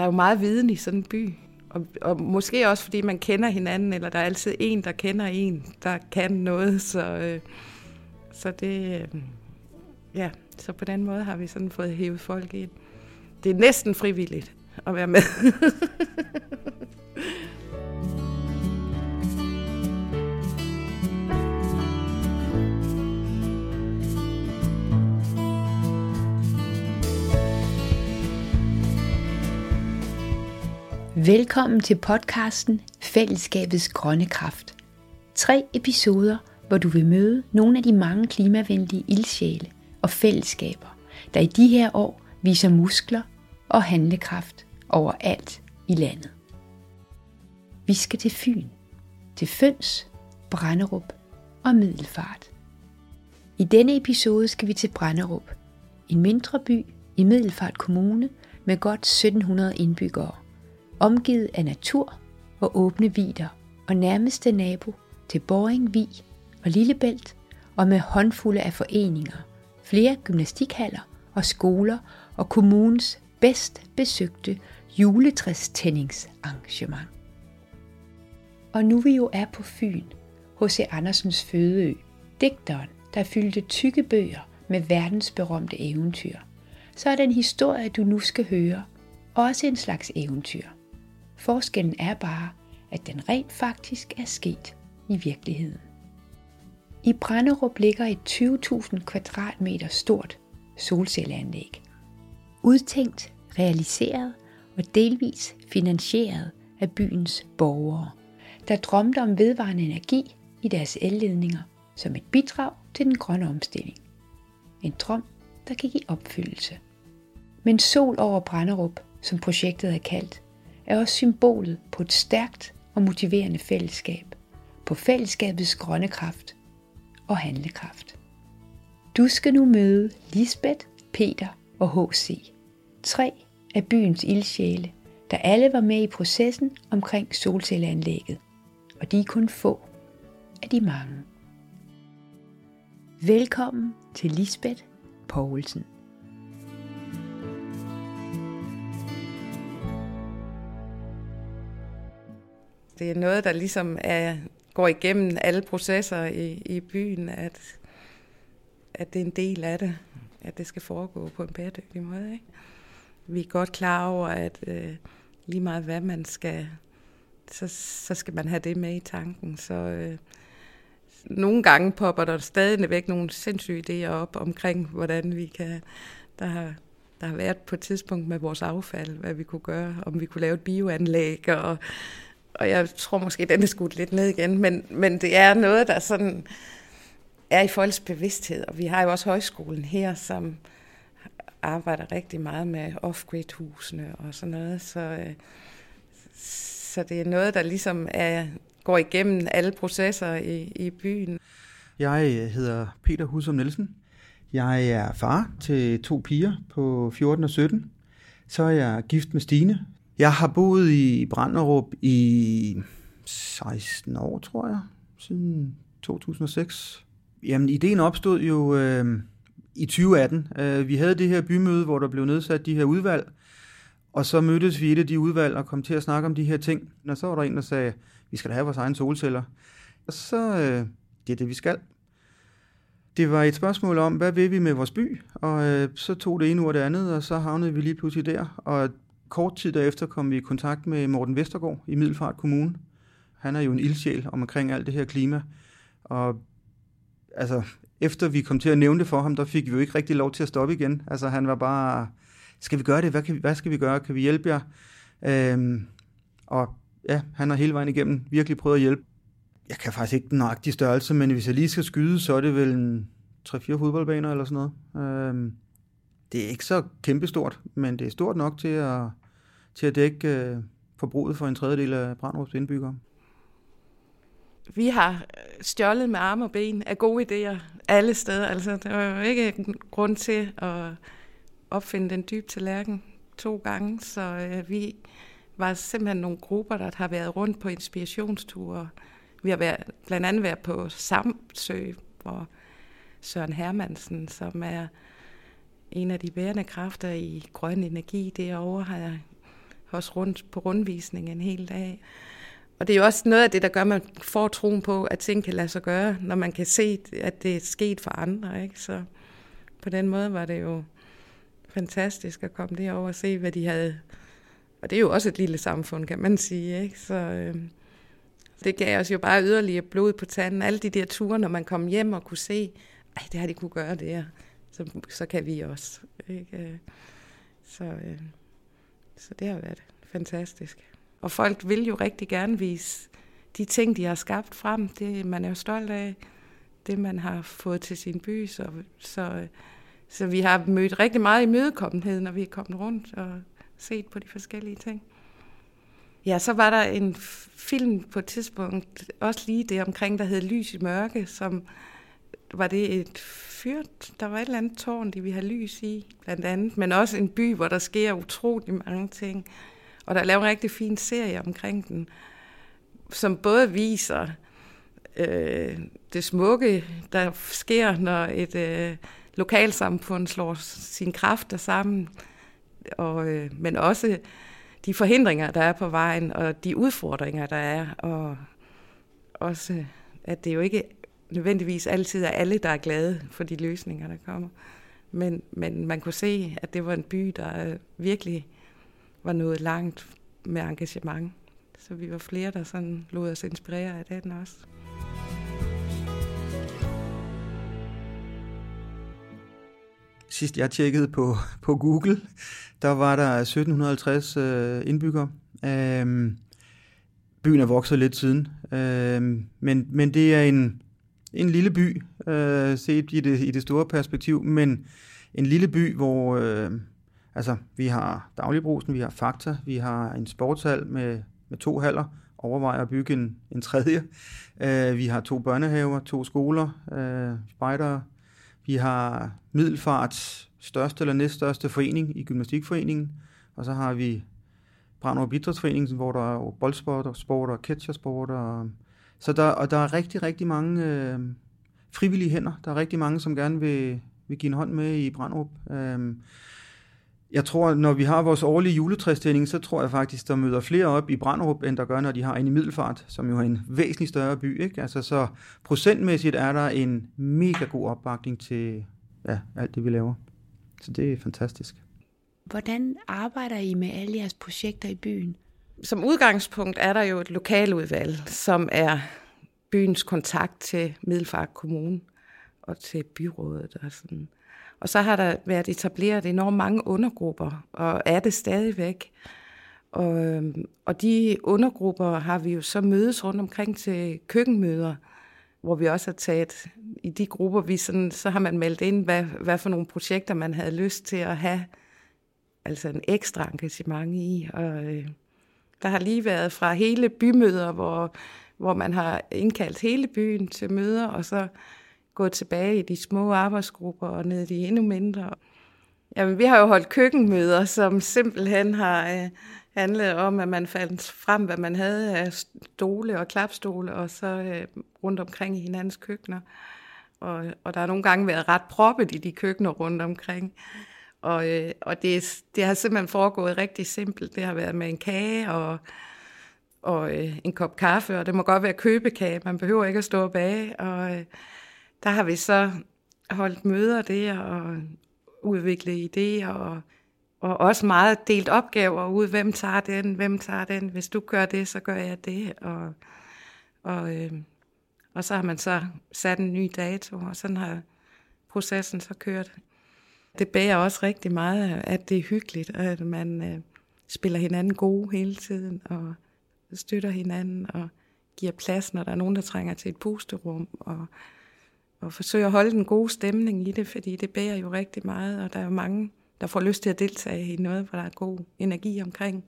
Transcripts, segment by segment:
der er jo meget viden i sådan en by. Og, og måske også fordi man kender hinanden, eller der er altid en, der kender en, der kan noget. Så, øh, så det, øh, ja, så på den måde har vi sådan fået hævet folk ind. Det er næsten frivilligt at være med. Velkommen til podcasten Fællesskabets Grønne Kraft. Tre episoder, hvor du vil møde nogle af de mange klimavenlige ildsjæle og fællesskaber, der i de her år viser muskler og handlekraft overalt i landet. Vi skal til Fyn, til Føns, Brænderup og Middelfart. I denne episode skal vi til Brænderup, en mindre by i Middelfart Kommune med godt 1700 indbyggere omgivet af natur og åbne vider og nærmeste nabo til Boring, Vig og Lillebælt og med håndfulde af foreninger, flere gymnastikhaller og skoler og kommunens bedst besøgte juletræstændingsarrangement. Og nu vi jo er på Fyn, hos Andersens fødeø, digteren, der fyldte tykke bøger med verdensberømte eventyr, så er den historie, du nu skal høre, også en slags eventyr – Forskellen er bare, at den rent faktisk er sket i virkeligheden. I Brænderup ligger et 20.000 kvadratmeter stort solcelleanlæg. Udtænkt, realiseret og delvis finansieret af byens borgere, der drømte om vedvarende energi i deres elledninger som et bidrag til den grønne omstilling. En drøm, der gik i opfyldelse. Men Sol over Brænderup, som projektet er kaldt, er også symbolet på et stærkt og motiverende fællesskab, på fællesskabets grønne kraft og handlekraft. Du skal nu møde Lisbeth, Peter og H.C. Tre af byens ildsjæle, der alle var med i processen omkring solcelleanlægget, og de er kun få af de mange. Velkommen til Lisbeth Poulsen. Det er noget, der ligesom er, går igennem alle processer i, i byen, at, at det er en del af det, at det skal foregå på en bæredygtig måde. Ikke? Vi er godt klar over, at øh, lige meget hvad man skal, så, så skal man have det med i tanken. Så øh, nogle gange popper der stadigvæk nogle sindssyge idéer op omkring, hvordan vi kan... Der har, der har været på et tidspunkt med vores affald, hvad vi kunne gøre, om vi kunne lave et bioanlæg, og og jeg tror måske, den er skudt lidt ned igen, men, men det er noget, der sådan er i folks bevidsthed, og vi har jo også højskolen her, som arbejder rigtig meget med off-grid-husene og sådan noget, så, øh, så det er noget, der ligesom er, går igennem alle processer i, i byen. Jeg øh, hedder Peter Husum Nielsen. Jeg er far til to piger på 14 og 17. Så er jeg gift med Stine, jeg har boet i Branderup i 16 år, tror jeg, siden 2006. Jamen, ideen opstod jo øh, i 2018. Øh, vi havde det her bymøde, hvor der blev nedsat de her udvalg, og så mødtes vi i et af de udvalg og kom til at snakke om de her ting. Og så var der en, der sagde, vi skal da have vores egne solceller. Og så, øh, det er det, vi skal. Det var et spørgsmål om, hvad vil vi med vores by? Og øh, så tog det ene ord det andet, og så havnede vi lige pludselig der. Og Kort tid derefter kom vi i kontakt med Morten Vestergaard i Middelfart Kommune. Han er jo en ildsjæl omkring alt det her klima. Og altså, efter vi kom til at nævne det for ham, der fik vi jo ikke rigtig lov til at stoppe igen. Altså, han var bare, skal vi gøre det? Hvad, kan vi, hvad skal vi gøre? Kan vi hjælpe jer? Øhm, og ja, han har hele vejen igennem virkelig prøvet at hjælpe. Jeg kan faktisk ikke den nøjagtige størrelse, men hvis jeg lige skal skyde, så er det vel en 3-4 fodboldbaner eller sådan noget. Øhm, det er ikke så kæmpestort, men det er stort nok til at, til at dække øh, forbruget for en tredjedel af Brandrups indbyggere. Vi har øh, stjålet med arme og ben af gode idéer alle steder. Altså, der var jo ikke grund til at opfinde den dybe tallerken to gange, så øh, vi var simpelthen nogle grupper, der har været rundt på inspirationsture. Vi har været, blandt andet været på Samsø, hvor Søren Hermansen, som er en af de bærende kræfter i grøn energi derovre, har os rundt på rundvisning en hel dag. Og det er jo også noget af det, der gør, at man får troen på, at ting kan lade sig gøre, når man kan se, at det er sket for andre. Ikke? Så på den måde var det jo fantastisk at komme derover og se, hvad de havde. Og det er jo også et lille samfund, kan man sige. Ikke? Så øh, det gav os jo bare yderligere blod på tanden. Alle de der ture, når man kom hjem og kunne se, at det har de kunne gøre der, så, så kan vi også. Ikke? Øh, så, øh, så det har været fantastisk. Og folk vil jo rigtig gerne vise de ting, de har skabt frem. Det man er jo stolt af, det man har fået til sin by. Så, så, så vi har mødt rigtig meget imødekommenhed, når vi er kommet rundt og set på de forskellige ting. Ja, så var der en film på et tidspunkt, også lige det omkring, der hed Lys i mørke, som var det et fyrt, der var et eller andet tårn, de vi har lys i, blandt andet, men også en by, hvor der sker utrolig mange ting. Og der er lavet en rigtig fin serie omkring den, som både viser øh, det smukke, der sker, når et øh, lokalsamfund slår sine kræfter sammen, og, øh, men også de forhindringer, der er på vejen, og de udfordringer, der er, og også, at det jo ikke nødvendigvis altid er alle, der er glade for de løsninger, der kommer. Men, men man kunne se, at det var en by, der øh, virkelig var nået langt med engagement. Så vi var flere, der sådan lod os inspirere af den også. Sidst jeg tjekkede på, på Google, der var der 1750 øh, indbyggere. Øhm, byen er vokset lidt siden, øhm, men, men det er en, en lille by, øh, set i det, i det store perspektiv, men en lille by, hvor øh, altså, vi har dagligbrusen, vi har Fakta, vi har en sportshal med, med to haller, overvejer at bygge en, en tredje. Øh, vi har to børnehaver, to skoler, øh, spejdere. Vi har Middelfarts største eller næststørste forening i Gymnastikforeningen, og så har vi Brandrup Idrætsforeningen, hvor der er boldsport og sport og catchersport og så der, og der er rigtig, rigtig mange øh, frivillige hænder. Der er rigtig mange, som gerne vil, vil give en hånd med i Brandrup. Øh, jeg tror, når vi har vores årlige juletræstænding, så tror jeg faktisk, der møder flere op i Brandrup, end der gør, når de har en i Middelfart, som jo er en væsentlig større by. Ikke? Altså, så procentmæssigt er der en mega god opbakning til ja, alt det, vi laver. Så det er fantastisk. Hvordan arbejder I med alle jeres projekter i byen? Som udgangspunkt er der jo et lokaludvalg, som er byens kontakt til Middelfart Kommune og til byrådet og sådan. Og så har der været etableret enormt mange undergrupper, og er det stadigvæk. Og, øhm, og de undergrupper har vi jo så mødes rundt omkring til køkkenmøder, hvor vi også har taget i de grupper, vi sådan, så har man meldt ind, hvad, hvad for nogle projekter man havde lyst til at have, altså en ekstra engagement i. Og, øh, der har lige været fra hele bymøder, hvor, hvor man har indkaldt hele byen til møder, og så gået tilbage i de små arbejdsgrupper og ned i de endnu mindre. Jamen, vi har jo holdt køkkenmøder, som simpelthen har øh, handlet om, at man fandt frem, hvad man havde af stole og klapstole, og så øh, rundt omkring i hinandens køkkener. Og, og der har nogle gange været ret proppet i de køkkener rundt omkring. Og, øh, og det, det har simpelthen foregået rigtig simpelt. Det har været med en kage og, og øh, en kop kaffe, og det må godt være købekage. Man behøver ikke at stå og bage. Og øh, der har vi så holdt møder der og udviklet idéer og, og også meget delt opgaver ud. Hvem tager den? Hvem tager den? Hvis du gør det, så gør jeg det. Og, og, øh, og så har man så sat en ny dato, og sådan har processen så kørt det bærer også rigtig meget, at det er hyggeligt, og at man øh, spiller hinanden gode hele tiden, og støtter hinanden, og giver plads, når der er nogen, der trænger til et pusterum, og, og forsøger at holde den gode stemning i det, fordi det bærer jo rigtig meget, og der er jo mange, der får lyst til at deltage i noget, hvor der er god energi omkring.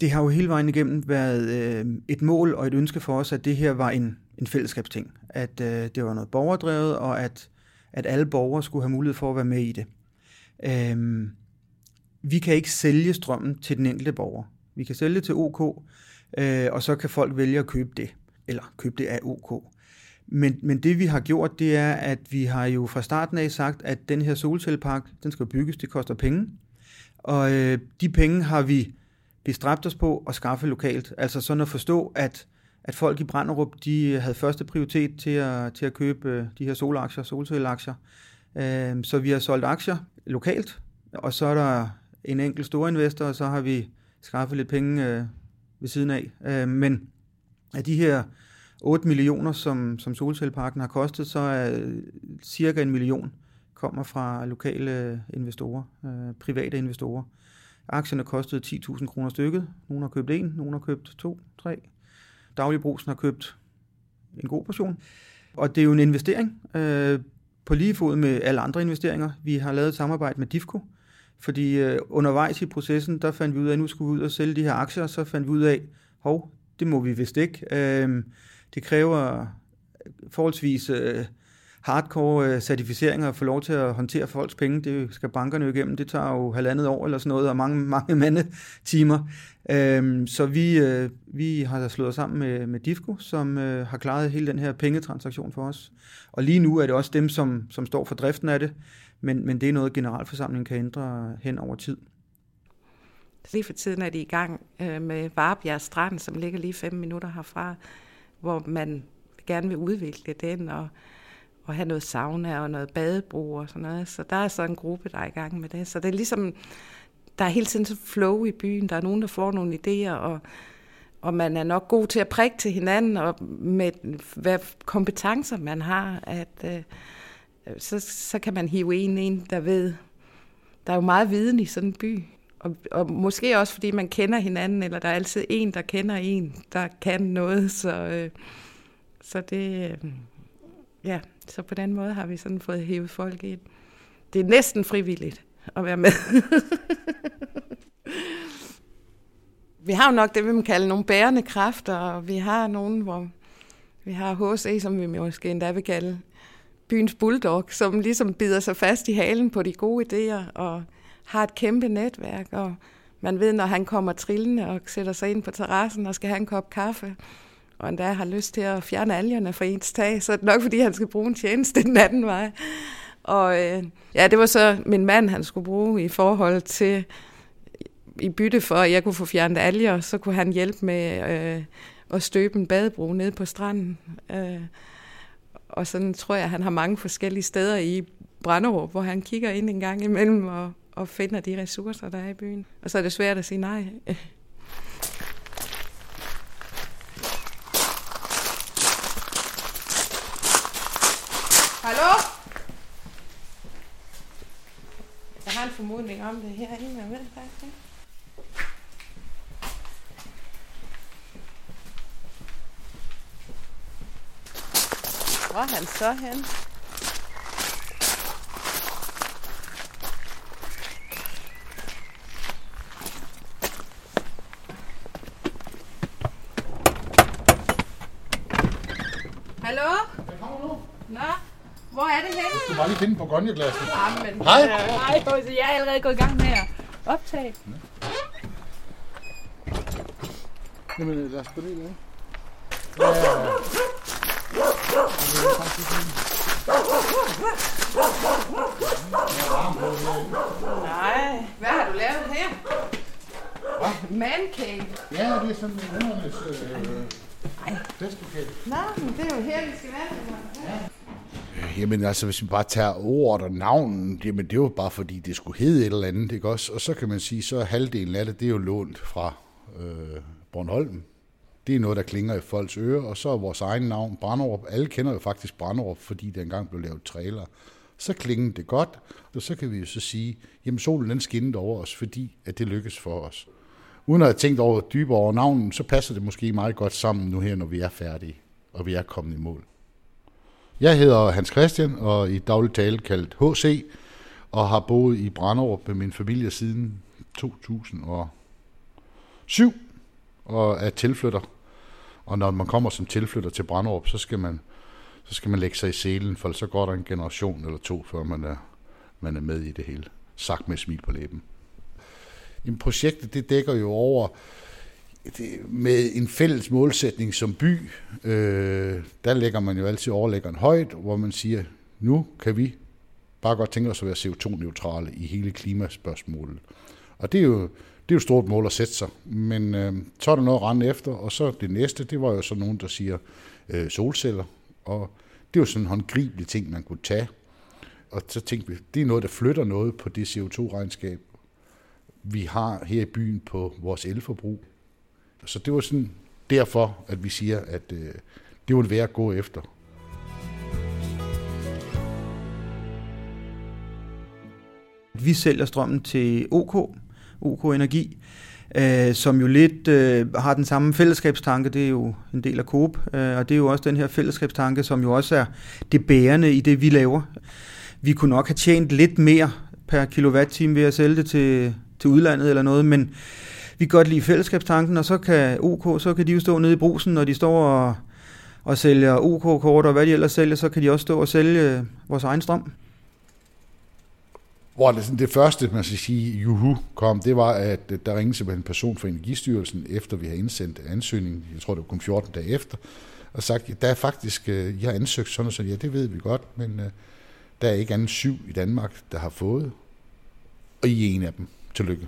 Det har jo hele vejen igennem været øh, et mål og et ønske for os, at det her var en, en fællesskabsting. At øh, det var noget borgerdrevet, og at at alle borgere skulle have mulighed for at være med i det. Øhm, vi kan ikke sælge strømmen til den enkelte borger. Vi kan sælge til OK, øh, og så kan folk vælge at købe det, eller købe det af OK. Men, men det vi har gjort, det er, at vi har jo fra starten af sagt, at den her solcellepark, den skal bygges, det koster penge. Og øh, de penge har vi bestræbt os på at skaffe lokalt. Altså sådan at forstå, at, at folk i Branderup, de havde første prioritet til at, til at købe øh, de her solaktier, solcelleaktier. Øh, så vi har solgt aktier lokalt, og så er der en enkelt stor investor, og så har vi skaffet lidt penge øh, ved siden af. Øh, men af de her 8 millioner, som, som solcelleparken har kostet, så er øh, cirka en million kommer fra lokale øh, investorer, øh, private investorer. Aktierne kostede 10.000 kroner stykket. Nogle har købt en, nogle har købt to, tre. Dagligbrugsen har købt en god portion. Og det er jo en investering øh, på lige fod med alle andre investeringer. Vi har lavet et samarbejde med DIFCO, fordi øh, undervejs i processen, der fandt vi ud af, at nu skulle vi ud og sælge de her aktier, så fandt vi ud af, hov, det må vi vist ikke. Øh, det kræver øh, forholdsvis øh, hardcore øh, certificeringer og få lov til at håndtere folks penge. Det skal bankerne jo igennem. Det tager jo halvandet år eller sådan noget, og mange, mange mandetimer. Øhm, så vi, øh, vi har slået os sammen med, med DIFCO, som øh, har klaret hele den her pengetransaktion for os. Og lige nu er det også dem, som, som står for driften af det, men, men det er noget, generalforsamlingen kan ændre hen over tid. Lige for tiden er de i gang øh, med Varebjerg Strand, som ligger lige fem minutter herfra, hvor man gerne vil udvikle den og, og have noget sauna og noget badebro og sådan noget. Så der er så en gruppe, der er i gang med det. Så det er ligesom, der er hele tiden så flow i byen. Der er nogen, der får nogle idéer, og, og man er nok god til at prikke til hinanden, og med hvad kompetencer man har, at øh, så, så kan man hive en ind, der ved. Der er jo meget viden i sådan en by. Og, og måske også, fordi man kender hinanden, eller der er altid en, der kender en, der kan noget. Så, øh, så det, øh, ja, så på den måde har vi sådan fået hævet folk ind. Det er næsten frivilligt at være med. vi har jo nok det, vi man kalde nogle bærende kræfter, og vi har nogen, hvor vi har HC, som vi måske endda vil kalde byens bulldog, som ligesom bider sig fast i halen på de gode idéer, og har et kæmpe netværk, og man ved, når han kommer trillende og sætter sig ind på terrassen og skal have en kop kaffe, og endda har lyst til at fjerne algerne fra ens tag, så er det nok, fordi han skal bruge en tjeneste den anden vej. Og øh, ja, det var så min mand, han skulle bruge i forhold til, i bytte for, at jeg kunne få fjernet alger, så kunne han hjælpe med øh, at støbe en badebro nede på stranden. Øh, og sådan tror jeg, at han har mange forskellige steder i Branderup, hvor han kigger ind en gang imellem og, og finder de ressourcer, der er i byen. Og så er det svært at sige nej. Hallo? Jeg har en formodning om det herinde, er med faktisk ikke. Hvor er han så hen? Hallo? Nå, hvor er det henne? Du skal bare lige finde på gonjeglassen. Jamen, Hej. Hej, så jeg er allerede gået i gang med at optage. Jamen, lad os gå ned, ikke? Nej. Hvad har du lavet her? Man cave. Ja, det er sådan en hundernes øh, festlokale. Nå, men det er jo her, vi skal være. Øh, Jamen altså, hvis vi bare tager ordet og navnet, jamen det er bare fordi, det skulle hedde et eller andet, ikke også? Og så kan man sige, så er halvdelen af det, det er jo lånt fra øh, Bornholm. Det er noget, der klinger i folks ører, og så er vores egen navn, Branderup. Alle kender jo faktisk Branderup, fordi det engang blev lavet trailer. Så klinger det godt, og så kan vi jo så sige, jamen solen den skinnede over os, fordi at det lykkes for os. Uden at have tænkt over dybere over navnen, så passer det måske meget godt sammen nu her, når vi er færdige, og vi er kommet i mål. Jeg hedder Hans Christian, og i daglig tale kaldt HC, og har boet i Branderup med min familie siden 2007, og er tilflytter. Og når man kommer som tilflytter til Branderup, så skal man, så skal man lægge sig i selen, for så går der en generation eller to, før man er, man er med i det hele. Sagt med smil på læben. Jamen, projektet det dækker jo over det, med en fælles målsætning som by. Øh, der lægger man jo altid overlæggeren højt, hvor man siger, nu kan vi bare godt tænke os at være CO2-neutrale i hele klimaspørgsmålet. Og det er jo det er jo et stort mål at sætte sig, men øh, så er der noget at rende efter, og så det næste, det var jo så nogen, der siger øh, solceller, og det er jo sådan en håndgribelig ting, man kunne tage. Og så tænkte vi, det er noget, der flytter noget på det CO2-regnskab, vi har her i byen på vores elforbrug. Så det var sådan derfor, at vi siger, at øh, det vil være at gå efter. Vi sælger strømmen til OK, OK Energi, øh, som jo lidt øh, har den samme fællesskabstanke. Det er jo en del af Coop, øh, og det er jo også den her fællesskabstanke, som jo også er det bærende i det, vi laver. Vi kunne nok have tjent lidt mere per kilowatt-time ved at sælge det til, til udlandet eller noget, men vi kan godt lide fællesskabstanken, og så kan OK, så kan de jo stå nede i brusen, når de står og, og sælger OK-kort og hvad de ellers sælger, så kan de også stå og sælge øh, vores egen strøm. Hvor det, det første, man skal sige, juhu, kom, det var, at øh, der ringede simpelthen en person fra Energistyrelsen, efter vi har indsendt ansøgningen, jeg tror det var kun 14 dage efter, og sagt, der er faktisk, øh, jeg har ansøgt sådan og sådan, ja, det ved vi godt, men der er ikke andet syv i Danmark, der har fået, og I er en af dem. Tillykke.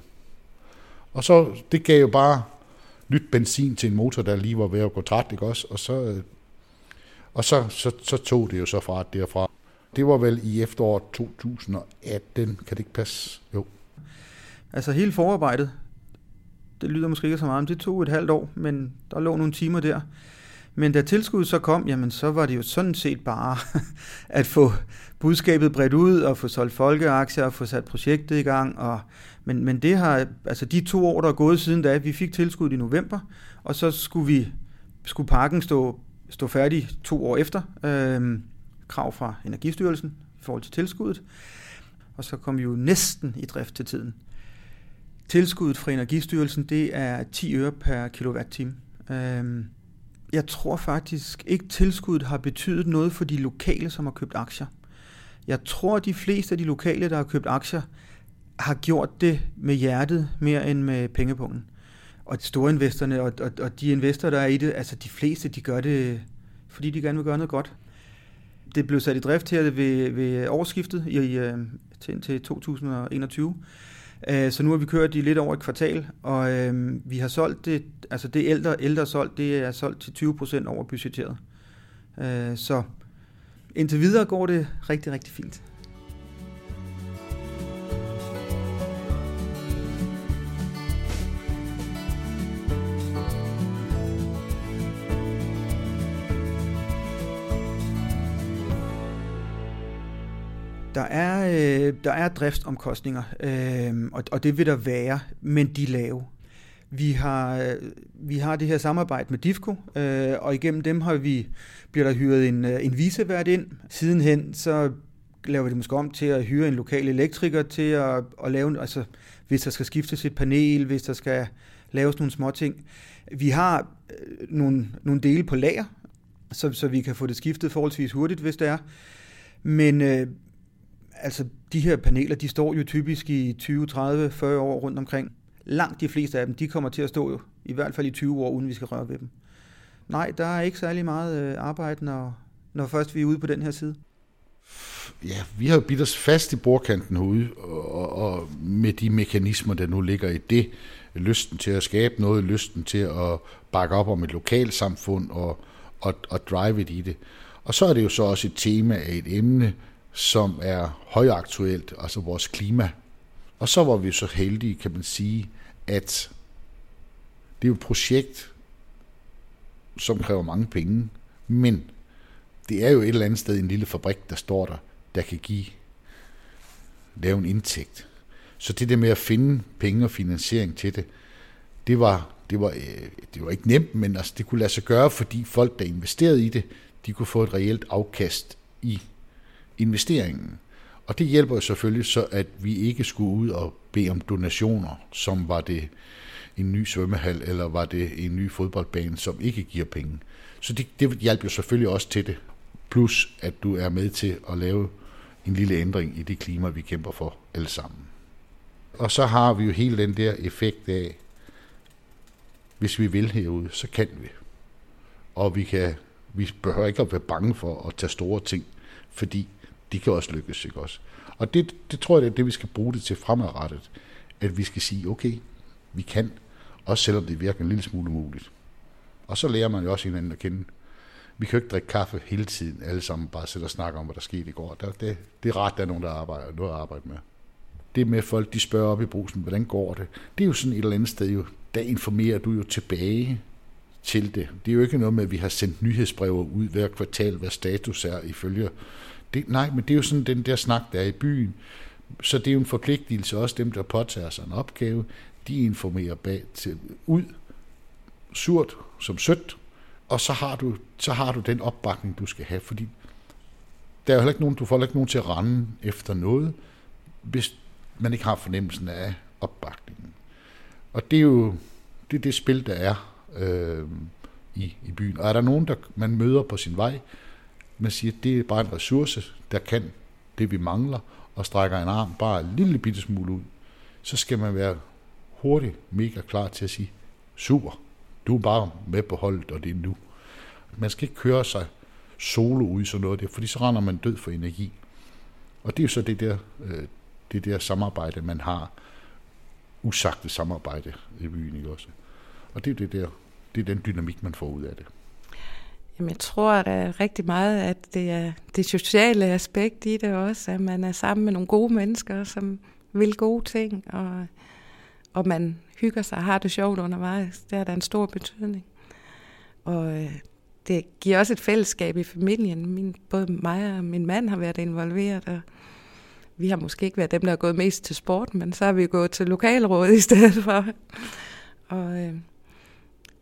Og så, det gav jo bare nyt benzin til en motor, der lige var ved at gå træt, ikke også? Og så, øh, og så, så, så tog det jo så fra derfra. Det var vel i efteråret 2018, kan det ikke passe? Jo. Altså hele forarbejdet, det lyder måske ikke så meget, men det tog et halvt år, men der lå nogle timer der. Men da tilskuddet så kom, jamen så var det jo sådan set bare at få budskabet bredt ud og få solgt folkeaktier og få sat projektet i gang. Og, men, men det har, altså de to år, der er gået siden da, vi fik tilskud i november, og så skulle vi skulle parken stå, stå færdig to år efter. øh, krav fra Energistyrelsen i forhold til tilskuddet. Og så kom vi jo næsten i drift til tiden. Tilskuddet fra Energistyrelsen, det er 10 øre per kilowatt-time. Øhm, jeg tror faktisk ikke, tilskuddet har betydet noget for de lokale, som har købt aktier. Jeg tror, at de fleste af de lokale, der har købt aktier, har gjort det med hjertet mere end med pengepunkten. Og de store investorerne og, og, og de investorer, der er i det, altså de fleste, de gør det, fordi de gerne vil gøre noget godt. Det blev sat i drift her ved, ved årsskiftet i, i, til, til 2021. Øh, så nu har vi kørt i lidt over et kvartal, og øh, vi har solgt det, altså det ældre, ældre solgt, det er solgt til 20% over budgetteret. Øh, så indtil videre går det rigtig, rigtig fint. Der er, øh, der er driftsomkostninger, øh, og, og det vil der være, men de er lave. Vi har, øh, vi har det her samarbejde med DIFCO, øh, og igennem dem har vi, bliver der hyret en, øh, en visevært ind. Sidenhen så laver vi det måske om til at hyre en lokal elektriker til at, at lave, altså hvis der skal skiftes et panel, hvis der skal laves nogle små ting. Vi har øh, nogle, nogle dele på lager, så, så vi kan få det skiftet forholdsvis hurtigt, hvis det er. Men øh, altså de her paneler, de står jo typisk i 20, 30, 40 år rundt omkring. Langt de fleste af dem, de kommer til at stå jo, i hvert fald i 20 år, uden vi skal røre ved dem. Nej, der er ikke særlig meget øh, arbejde, når, når først vi er ude på den her side. Ja, vi har jo bidt os fast i bordkanten herude, og, og med de mekanismer, der nu ligger i det, lysten til at skabe noget, lysten til at bakke op om et lokalsamfund og, og, og drive it i det. Og så er det jo så også et tema af et emne, som er højaktuelt, altså vores klima. Og så var vi så heldige, kan man sige, at det er jo et projekt, som kræver mange penge, men det er jo et eller andet sted en lille fabrik, der står der, der kan give, lave en indtægt. Så det der med at finde penge og finansiering til det, det var, det var, øh, det var ikke nemt, men altså, det kunne lade sig gøre, fordi folk, der investerede i det, de kunne få et reelt afkast i investeringen. Og det hjælper jo selvfølgelig så, at vi ikke skulle ud og bede om donationer, som var det en ny svømmehal, eller var det en ny fodboldbane, som ikke giver penge. Så det, det hjælper jo selvfølgelig også til det. Plus, at du er med til at lave en lille ændring i det klima, vi kæmper for alle sammen. Og så har vi jo hele den der effekt af, hvis vi vil herude, så kan vi. Og vi, kan, vi behøver ikke at være bange for at tage store ting, fordi de kan også lykkes, ikke også? Og det, det tror jeg, det er det, vi skal bruge det til fremadrettet. At vi skal sige, okay, vi kan, også selvom det virker en lille smule umuligt. Og så lærer man jo også hinanden at kende. Vi kan jo ikke drikke kaffe hele tiden, alle sammen bare sidde og snakke om, hvad der skete i går. Det, det, det er ret, der er nogen, der arbejder, noget at arbejde med. Det med folk, de spørger op i brusen, hvordan går det? Det er jo sådan et eller andet sted, jo, der informerer du jo tilbage til det. Det er jo ikke noget med, at vi har sendt nyhedsbreve ud hver kvartal, hvad status er ifølge. Det, nej, men det er jo sådan den der snak, der er i byen. Så det er jo en forpligtelse, også dem, der påtager sig en opgave, de informerer bag til, ud, surt som sødt, og så har, du, så har du den opbakning, du skal have, fordi der er jo heller ikke nogen, du får ikke nogen til at rende efter noget, hvis man ikke har fornemmelsen af opbakningen. Og det er jo det, er det spil, der er øh, i, i byen. Og er der nogen, der man møder på sin vej, man siger, at det er bare en ressource, der kan det, vi mangler, og strækker en arm bare en lille bitte smule ud, så skal man være hurtigt mega klar til at sige, super, du er bare med på holdet, og det er nu. Man skal ikke køre sig solo ud i sådan noget der, fordi så render man død for energi. Og det er jo så det der, øh, det der samarbejde, man har, usagte samarbejde i byen, ikke også? Og det er det der, det er den dynamik, man får ud af det. Jamen, jeg tror at der er rigtig meget, at det er det sociale aspekt i det også, at man er sammen med nogle gode mennesker, som vil gode ting, og, og man hygger sig og har det sjovt undervejs. Det har da en stor betydning. Og øh, det giver også et fællesskab i familien. Min, både mig og min mand har været involveret, og vi har måske ikke været dem, der har gået mest til sport, men så har vi gået til lokalrådet i stedet for. Og, øh,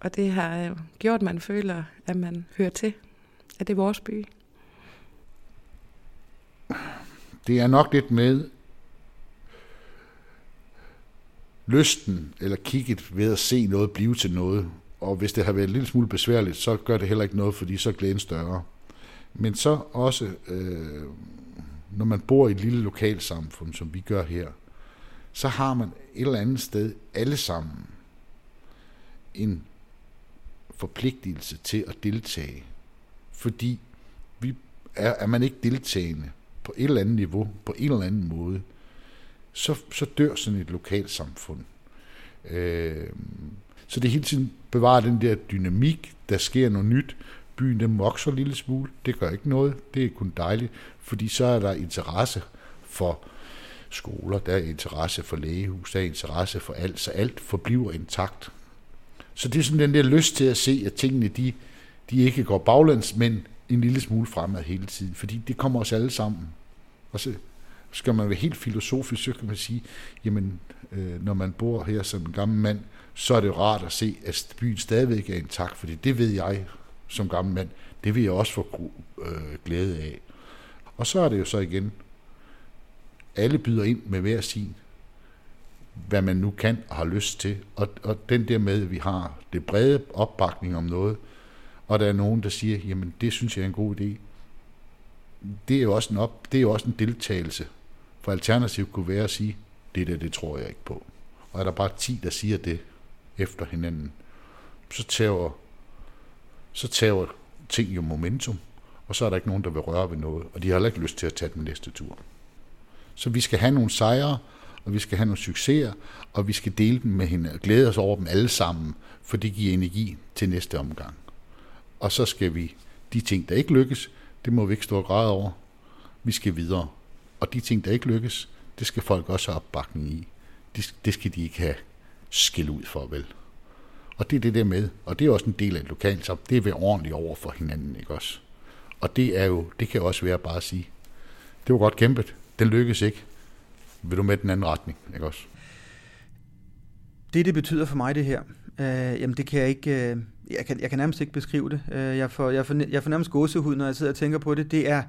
og det har jo gjort, at man føler, at man hører til, at det er vores by. Det er nok lidt med lysten eller kigget ved at se noget blive til noget. Og hvis det har været en lille smule besværligt, så gør det heller ikke noget, fordi så er glæden større. Men så også, øh, når man bor i et lille lokalsamfund, som vi gør her, så har man et eller andet sted alle sammen en forpligtelse til at deltage. Fordi vi er, er man ikke deltagende på et eller andet niveau, på en eller anden måde, så, så dør sådan et lokalsamfund. Øh, så det hele tiden bevarer den der dynamik, der sker noget nyt. Byen den vokser en lille smule, det gør ikke noget, det er kun dejligt, fordi så er der interesse for skoler, der er interesse for lægehus, der er interesse for alt, så alt forbliver intakt. Så det er sådan den der lyst til at se, at tingene de, de ikke går baglæns, men en lille smule fremad hele tiden, fordi det kommer os alle sammen. Og så skal man være helt filosofisk, så kan man sige, jamen, øh, når man bor her som en gammel mand, så er det rart at se, at byen stadigvæk er intakt, fordi det ved jeg som gammel mand, det vil jeg også få øh, glæde af. Og så er det jo så igen, alle byder ind med hver sin hvad man nu kan og har lyst til. Og, og den der med, at vi har det brede opbakning om noget, og der er nogen, der siger, jamen det synes jeg er en god idé. Det er jo også en, op, det er jo også en deltagelse. For alternativ kunne være at sige, det der, det tror jeg ikke på. Og er der bare 10, der siger det efter hinanden, så tager, så tager ting jo momentum, og så er der ikke nogen, der vil røre ved noget, og de har heller ikke lyst til at tage den næste tur. Så vi skal have nogle sejre, og vi skal have nogle succeser, og vi skal dele dem med hende og glæde os over dem alle sammen, for det giver energi til næste omgang. Og så skal vi, de ting, der ikke lykkes, det må vi ikke stå og græde over. Vi skal videre. Og de ting, der ikke lykkes, det skal folk også have opbakning i. Det det skal de ikke have skæld ud for, vel? Og det er det der med, og det er også en del af et lokalt så det er at være ordentligt over for hinanden, ikke også? Og det er jo, det kan jo også være bare at sige, det var godt kæmpet, det lykkes ikke, vil du med den anden retning, ikke også? Det, det betyder for mig, det her, øh, jamen det kan jeg ikke, øh, jeg, kan, jeg kan nærmest ikke beskrive det. Øh, jeg, får, jeg, får, jeg får nærmest gåsehud, når jeg sidder og tænker på det. Det er,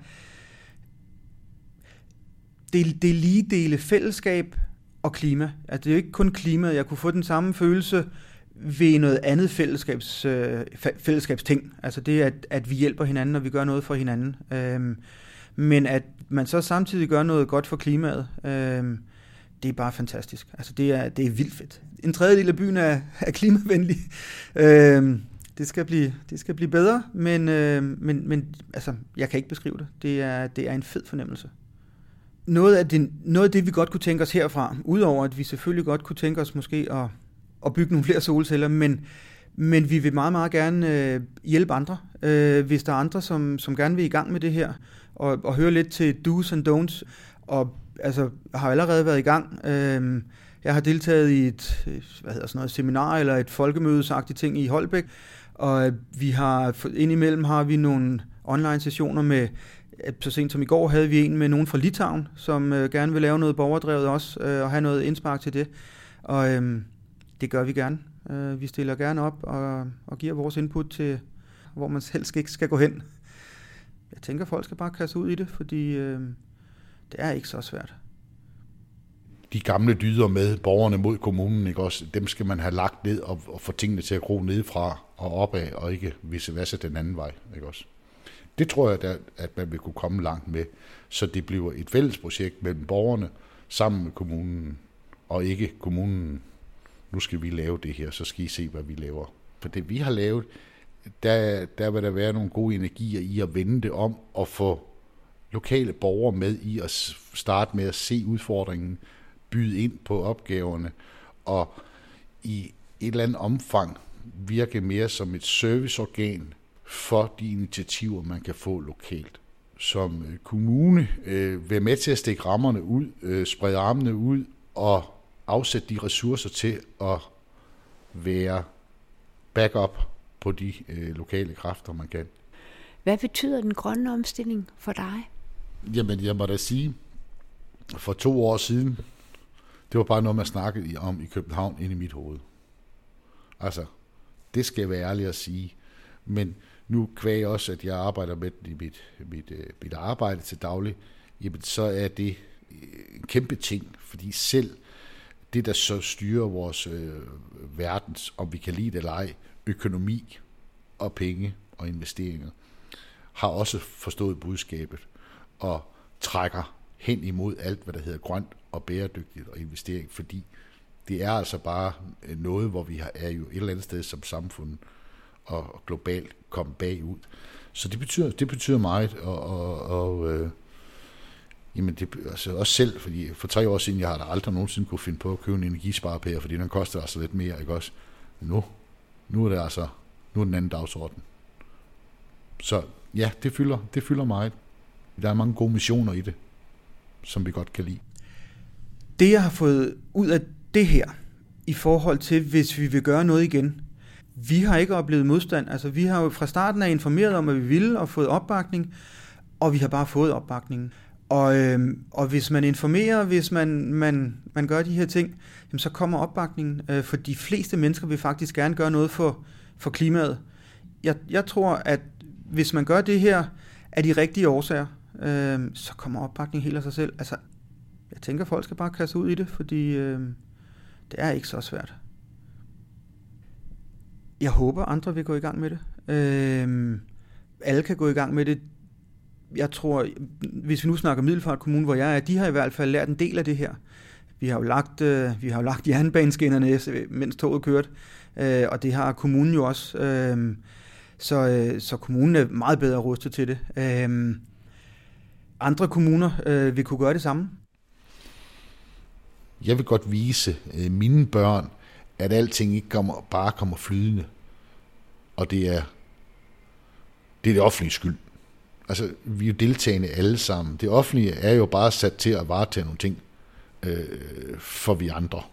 det, det er lige dele fællesskab og klima. Altså, det er jo ikke kun klima. Jeg kunne få den samme følelse ved noget andet fællesskabs, øh, fællesskabsting. Altså det, at, at vi hjælper hinanden, og vi gør noget for hinanden. Øh, men at man så samtidig gør noget godt for klimaet, øh, det er bare fantastisk. Altså det er, det er vildt fedt. En tredjedel af byen er, er klimavenlig. Øh, det skal blive, det skal blive bedre, men, øh, men, men altså, jeg kan ikke beskrive det. Det er, det er en fed fornemmelse. Noget af, det, noget af det, vi godt kunne tænke os herfra, udover at vi selvfølgelig godt kunne tænke os måske at, at bygge nogle flere solceller, men, men vi vil meget, meget gerne øh, hjælpe andre, øh, hvis der er andre, som, som gerne vil i gang med det her, og, og høre lidt til do's and don'ts, og altså, har allerede været i gang. Øh, jeg har deltaget i et hvad hedder sådan noget, seminar eller et folkemødesagtigt ting i Holbæk, og øh, vi har indimellem har vi nogle online sessioner med øh, så sent som i går havde vi en med nogen fra Litauen, som øh, gerne vil lave noget borgerdrevet også, øh, og have noget indspark til det. Og øh, det gør vi gerne. Øh, vi stiller gerne op og, og giver vores input til, hvor man selv ikke skal gå hen. Jeg tænker, folk skal bare kaste ud i det, fordi øh, det er ikke så svært. De gamle dyder med borgerne mod kommunen, ikke også, dem skal man have lagt ned og, og få tingene til at gro nedefra og opad, og ikke vice versa den anden vej. Ikke også? Det tror jeg, at, at man vil kunne komme langt med, så det bliver et fælles projekt mellem borgerne sammen med kommunen, og ikke kommunen, nu skal vi lave det her, så skal I se, hvad vi laver. For det vi har lavet, der, der vil der være nogle gode energier i at vende det om og få lokale borgere med i at starte med at se udfordringen, byde ind på opgaverne og i et eller andet omfang virke mere som et serviceorgan for de initiativer, man kan få lokalt. Som øh, kommune øh, være med til at stikke rammerne ud, øh, sprede armene ud og afsætte de ressourcer til at være backup på de øh, lokale kræfter, man kan. Hvad betyder den grønne omstilling for dig? Jamen, jeg må da sige, for to år siden, det var bare noget, man snakkede om i København ind i mit hoved. Altså, det skal jeg være ærlig at sige. Men nu kvæg også, at jeg arbejder med det i mit, mit, øh, mit arbejde til daglig, jamen så er det en kæmpe ting, fordi selv det, der så styrer vores øh, verdens, om vi kan lide det eller ej, økonomi og penge og investeringer, har også forstået budskabet og trækker hen imod alt, hvad der hedder grønt og bæredygtigt og investering, fordi det er altså bare øh, noget, hvor vi er jo et eller andet sted som samfund og globalt kommet bagud. Så det betyder, det betyder meget, og, og, og øh, jamen det, altså også selv, fordi for tre år siden, jeg har da aldrig nogensinde kunne finde på at købe en energisparepære, fordi den koster altså lidt mere, ikke også? Nu, nu er det altså, nu er den anden dagsorden. Så ja, det fylder, det fylder meget. Der er mange gode missioner i det, som vi godt kan lide. Det, jeg har fået ud af det her, i forhold til, hvis vi vil gøre noget igen, vi har ikke oplevet modstand. Altså, vi har jo fra starten af informeret om, at vi ville og fået opbakning, og vi har bare fået opbakningen. Og, øh, og hvis man informerer, hvis man, man, man gør de her ting, jamen, så kommer opbakningen. Øh, for de fleste mennesker vil faktisk gerne gøre noget for, for klimaet. Jeg, jeg tror, at hvis man gør det her af de rigtige årsager, øh, så kommer opbakningen helt af sig selv. Altså, jeg tænker, folk skal bare kaste ud i det, fordi øh, det er ikke så svært. Jeg håber, andre vil gå i gang med det. Øh, alle kan gå i gang med det. Jeg tror, hvis vi nu snakker Middelfart Kommune, hvor jeg er, de har i hvert fald lært en del af det her. Vi har jo lagt, øh, vi har jo lagt jernbaneskinnerne, mens toget kørte, øh, og det har kommunen jo også. Øh, så, øh, så kommunen er meget bedre rustet til det. Øh, andre kommuner øh, vil kunne gøre det samme. Jeg vil godt vise øh, mine børn, at alting ikke kommer, bare kommer flydende. Og det er det, er det offentlige skyld. Altså, vi er jo deltagende alle sammen. Det offentlige er jo bare sat til at varetage nogle ting øh, for vi andre.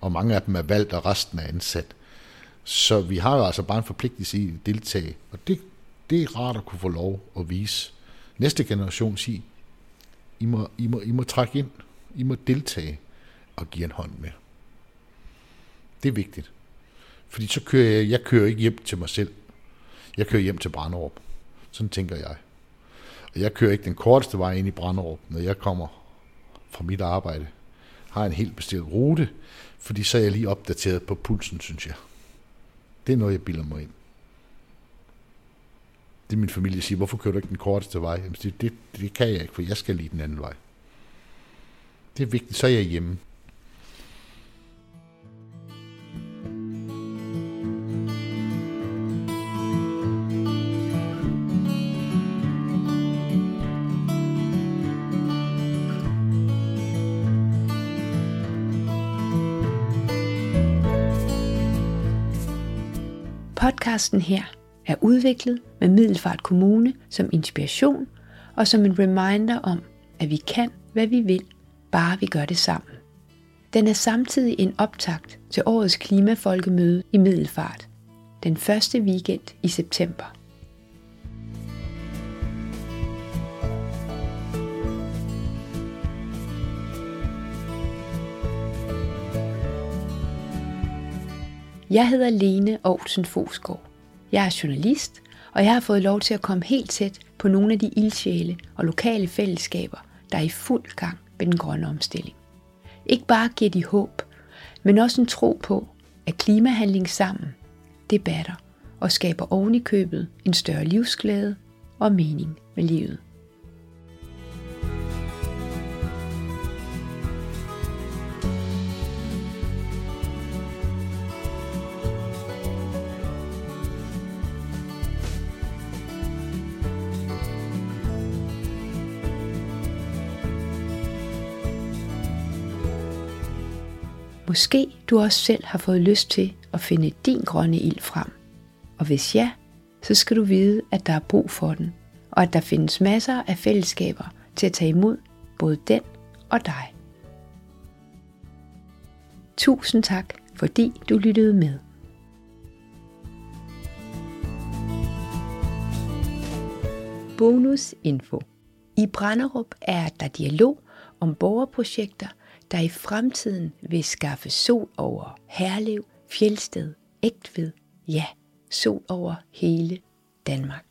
Og mange af dem er valgt, og resten er ansat. Så vi har jo altså bare en forpligtelse i at deltage. Og det, det er rart at kunne få lov at vise. Næste generation sige, I må, I må, I må trække ind. I må deltage og give en hånd med. Det er vigtigt. Fordi så kører jeg, jeg kører ikke hjem til mig selv. Jeg kører hjem til Branderup. Sådan tænker jeg. Og jeg kører ikke den korteste vej ind i Branderup, når jeg kommer fra mit arbejde. Har en helt bestemt rute, fordi så er jeg lige opdateret på pulsen, synes jeg. Det er noget, jeg bilder mig ind. Det min familie siger, hvorfor kører du ikke den korteste vej? Jamen, det, det, det kan jeg ikke, for jeg skal lige den anden vej. Det er vigtigt, så er jeg hjemme. Podcasten her er udviklet med Middelfart Kommune som inspiration og som en reminder om, at vi kan, hvad vi vil, bare vi gør det sammen. Den er samtidig en optakt til årets klimafolkemøde i Middelfart, den første weekend i september. Jeg hedder Lene Aarhusen Fosgaard. Jeg er journalist, og jeg har fået lov til at komme helt tæt på nogle af de ildsjæle og lokale fællesskaber, der er i fuld gang med den grønne omstilling. Ikke bare giver de håb, men også en tro på, at klimahandling sammen, det batter og skaber oven i købet en større livsglæde og mening med livet. Måske du også selv har fået lyst til at finde din grønne ild frem. Og hvis ja, så skal du vide, at der er brug for den, og at der findes masser af fællesskaber til at tage imod både den og dig. Tusind tak, fordi du lyttede med. Bonus info. I Branderup er der dialog om borgerprojekter – der i fremtiden vil skaffe sol over Herlev, Fjelsted, Ægtved, ja, sol over hele Danmark.